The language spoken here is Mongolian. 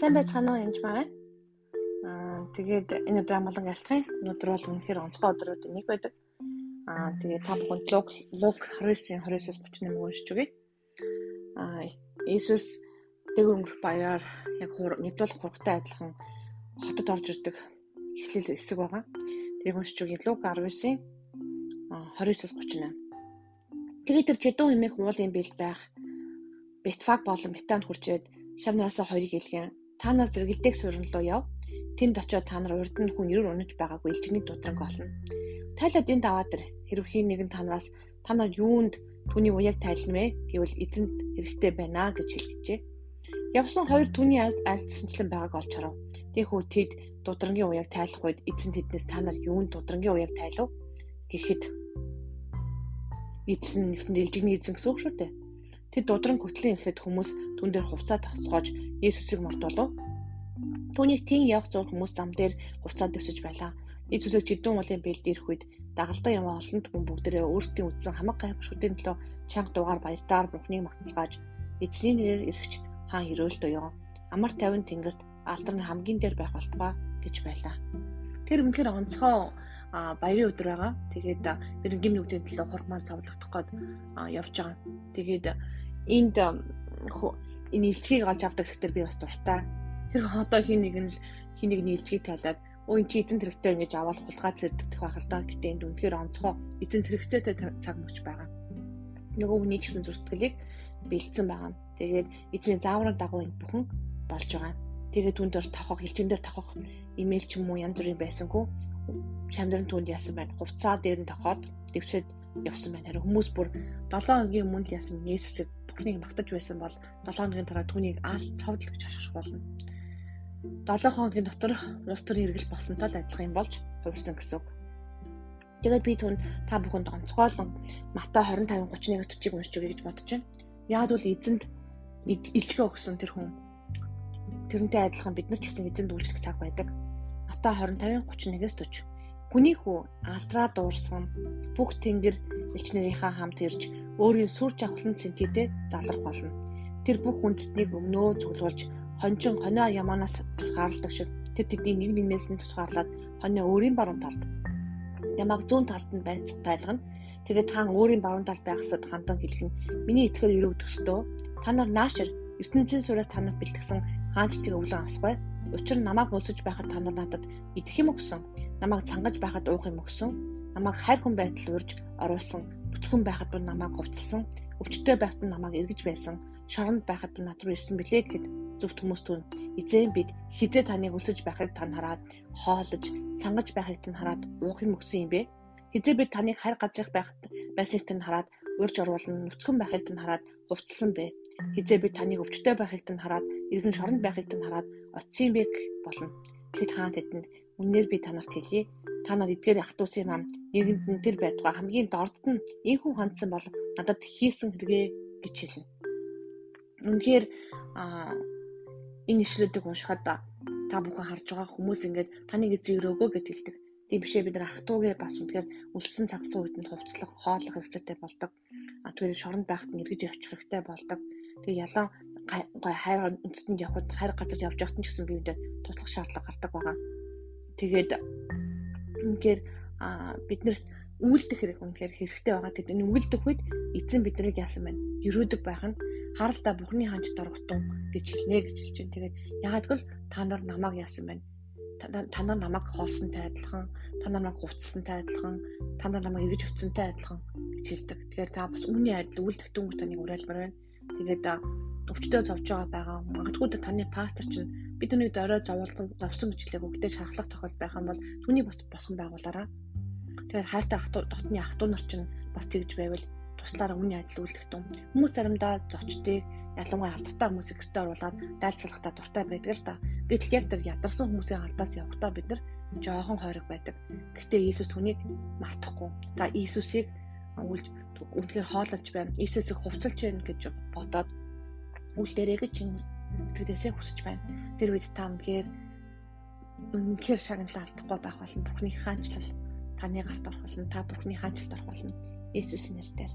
Сайн байцгаана уу янж байна. Аа тэгээд энэ өдөр амгалан алтхын өнөөдөр бол үнэхээр онцгой өдрүүд нэг байдаг. Аа тэгээд та бүхэнд Лук Лук 19-ийн 29-38 уншиж өгье. Аа Иесус дээгүр өнгөрөх баяраар яг нэгдүгээр хургтай адилхан хотод орж ирдэг эхлэл хэсэг байгаа. Тэрийг уншиж өгье. Лук 19-ийн 29-38. Тэгээд тэр чэдүү хэмээх уулын бэлд байх Бетфаг болон Метанд хүрчээд шавнаасаа хоёрыг илгэн та нар зэрэгэлдэх суурин руу яв. Тэнд очиод та нар урд нь хүн ирэр унаж байгаагүй элчний дутранг олно. Тайлаад энд аваад ир. Хэрвээ нэгэн танараас та нар юунд түүний уяг тайлна вэ гэвэл эзэнт хэрэгтэй байна гэж хэлжээ. Явсан хоёр түүний альцсанчлан байгааг олж харав. Тэгэхүү тэд дудрангийн уяг тайлах үед эзэн тэднээс та нар юунд дудрангийн уяг тайлав гэхэд эзэн нэгэн дэлжигний эзэн гэсэн үг шүү дээ. Тэд дудран хөтлөн ирэхэд хүмүүс түн дээр хувцас тосгоож Есүсийг мартуулав. Түүнийг тийм явах зур хүмүүс зам дээр хувцас дэвсэж байлаа. Иесусыг жидүүн уулын бэлд ирэх үед дагалдаа юм олонд хүн бүгдээрээ өөрсдийн үдсэн хамаг гайхамшгуудын төлөө чанга дугаар баяртаар Бурхныг магтацгааж эзний нэрээр иргэж хаан хөрөөлт уяа. Амар тайван тэнгэрт алдар нь хамгийн дээр байх болтугай гэж байлаа. Тэр үнэхээр онцгой а баярын өдөр байгаа. Тэгээд тэр гим нүгтийн төлөө хурмаан цавлагдах гээд явж байгаа. Тэгээд энд энэ илчгийг олж авдаг гэхдээ би бас дуртай. Тэр одоо хин нэг нь хин нэг нийлцгийг тайлаад өө ин чи эзэн тэрэгтэй ингэж аваад хулгай зэрдэгдэх байх л да. Гэтэ энд үнэхээр онцгой эзэн тэрэгцээтэй цаг мөч байгаа. Нөгөө хүний гэсэн зүрстгэлийг бэлдсэн байгаа. Тэгээд эзний зааврын дагуу энэ бүхэн болж байгаа. Тэгээд түн дээр тохох, хилчин дээр тохох имэйл ч юм уу янз бүрийн байсангүй шамдрын түнд яасан байна. Хувцаа дээр нь тохоод дэвшээд явсан байна. Харин хүмүүс бүр 7 хоногийн өмнө яасан Есүсийг бүхнийг магтаж байсан бол 7 хоногийн дараа түүнийг аал цовдл гэж хашгирах болно. 7 хоногийн дотор улс төрийн эргэл болсонтой л адилхан юм болж хувирсан гэсэн үг. Тэгээд би түн та бүхэнд онцгойлон Матай 25:31-с 40-ыг уншиж өгье гэж бодож байна. Яг бол эзэнд илчгээ өгсөн тэр хүн тэрнтэй адилхан бид нар ч гэсэн эзэнд үйлчлэх цаг байдаг. Матай 25:31-с 40 Хүний хүү алдраа дуурсан бүх тэнгэр элчнэрийнхаа хамт ирж өөрийн сүр жавхлан цэнтэдээ залрах болно. Тэр бүх үндэстнийг өмнөө цуглуулж хончин хонио яманаас гаралдаг шиг тэр тэдний нэг нэгнээс нь тусгаарлаад хонио өөрийн баруун талд ямаг зүүн талд нь байцах байлгана. Тэгээд хаан өөрийн баруун талд байхсад хандан хэлэх нь миний эцгээр өрөө төстөө та нар наашир ертөнцийн сураас танад бэлтгэсэн хаанчтыг өвлөн авсгүй. Учир намайг өлсөж байхад та нар надад идэх юм өгсөн намайг цангаж байхад уух юм өгсөн. Намайг хайр хүн байдал урьж оруулсан. Бүцгэн байхад бүр намайг говцсон. Өвчтөй байхад намайг эргэж байсан. Шоронд байхад бүр над руу ирсэн билээ гэхэд зөвхт хүмүүс түн эзэн бид хизээ таныг өсөж байхыг тань хараад хоолож цангаж байхыг тань хараад уух юм өгсөн юм бэ? Хизээ бид таныг хайр газрах байхад байсыг тань хараад урьж оруулна нүцгэн байхыг тань хараад хувцсан бэ? Хизээ бид таныг өвчтөй байхыг тань хараад эргэн шоронд байхыг тань хараад очсон юм бэ болно. Тэгэд хаан тэдэнд Үнээр би танарт хэлье. Та нар эдгээр ахтуусын маань нийгэмд нь тэр байтугай хамгийн дордд нь энэ хүн хандсан бол надад хийсэн хэрэгэ гэж хэлнэ. Үнээр а энэ ишлүүдийг уншихад та бүхэн харж байгаа хүмүүс ингээд таны эзэн өрөөгөө гэж хэлдэг. Тийм бишээ бид нар ахтуугээ бас үнэхээр үлсэн цагсан үед нь хувцлах, хооллох хэрэгцээтэй болдог. А тэр шоронд байхад нь эргэж явчих хэрэгтэй болдог. Тэгээ ялан гой хайр үндэстэнд явхад хайр газар явж явахтан ч гэсэн биедээ туслах шаардлага гардаг байгаа. Тэгээд үнэхээр биднэрт үйлдэх хэрэг үнэхээр хэрэгтэй байгаа. Тэгээд энэ үйлдэх үед эзэн биднийг яасан байна? Юрөөдөг байх нь харалта бүхний ханж дорготун гэж хэлнэ гэж хэлж байна. Тэгээд ягаад гэвэл та нар намайг яасан байна? та нар намайг хоолсонтай адилхан, та нар намайг хувцсантай адилхан, та нар намайг эргэж хүчсэнтэй адилхан гэж хэлдэг. Тэгэхээр та бас үүний адил үйлдэгтэн хүн таныг уриалмаар байна. Тэгээд өвчтөө зовж байгаа байгаа. Магадгүй таны пастор чинь би түүнийг дөрөө зовлон зовсон гэж хэлээг өгдөө шахлах тохиол байх юм бол түүний бас босон байгуулаараа. Тэгэхээр хайртай ах дотны ах トゥ нар чинь бас тэгж байвал туслаараа үний адил үйлдэгтэн хүмүүс заримдаа зочдыг ялангуяа алдартай хүмүүсийг гэртээ оруулаад дайлцлахтаа дуртай байдаг л да. Гэтэл яг тэр ядарсан хүмүүсийн алдаас явахдаа бид нар жоохон хойрог байдаг. Гэхдээ Иесус түүнийг мартахгүй. Та Иесусыг үлж үнэхээр хоололж байна. Иесусыг хувцалж байна гэж бодоод үл дээрээ гэж сэтгэлээсээ хүсэж байна. Тэр үед та үнэхээр үнэхээр шагналаа алдахгүй байх болно. Бурхны хаанчлал таны гарт орох болно. Та Бурхны хаанчлалд орох болно. Есүсийн нэрээр.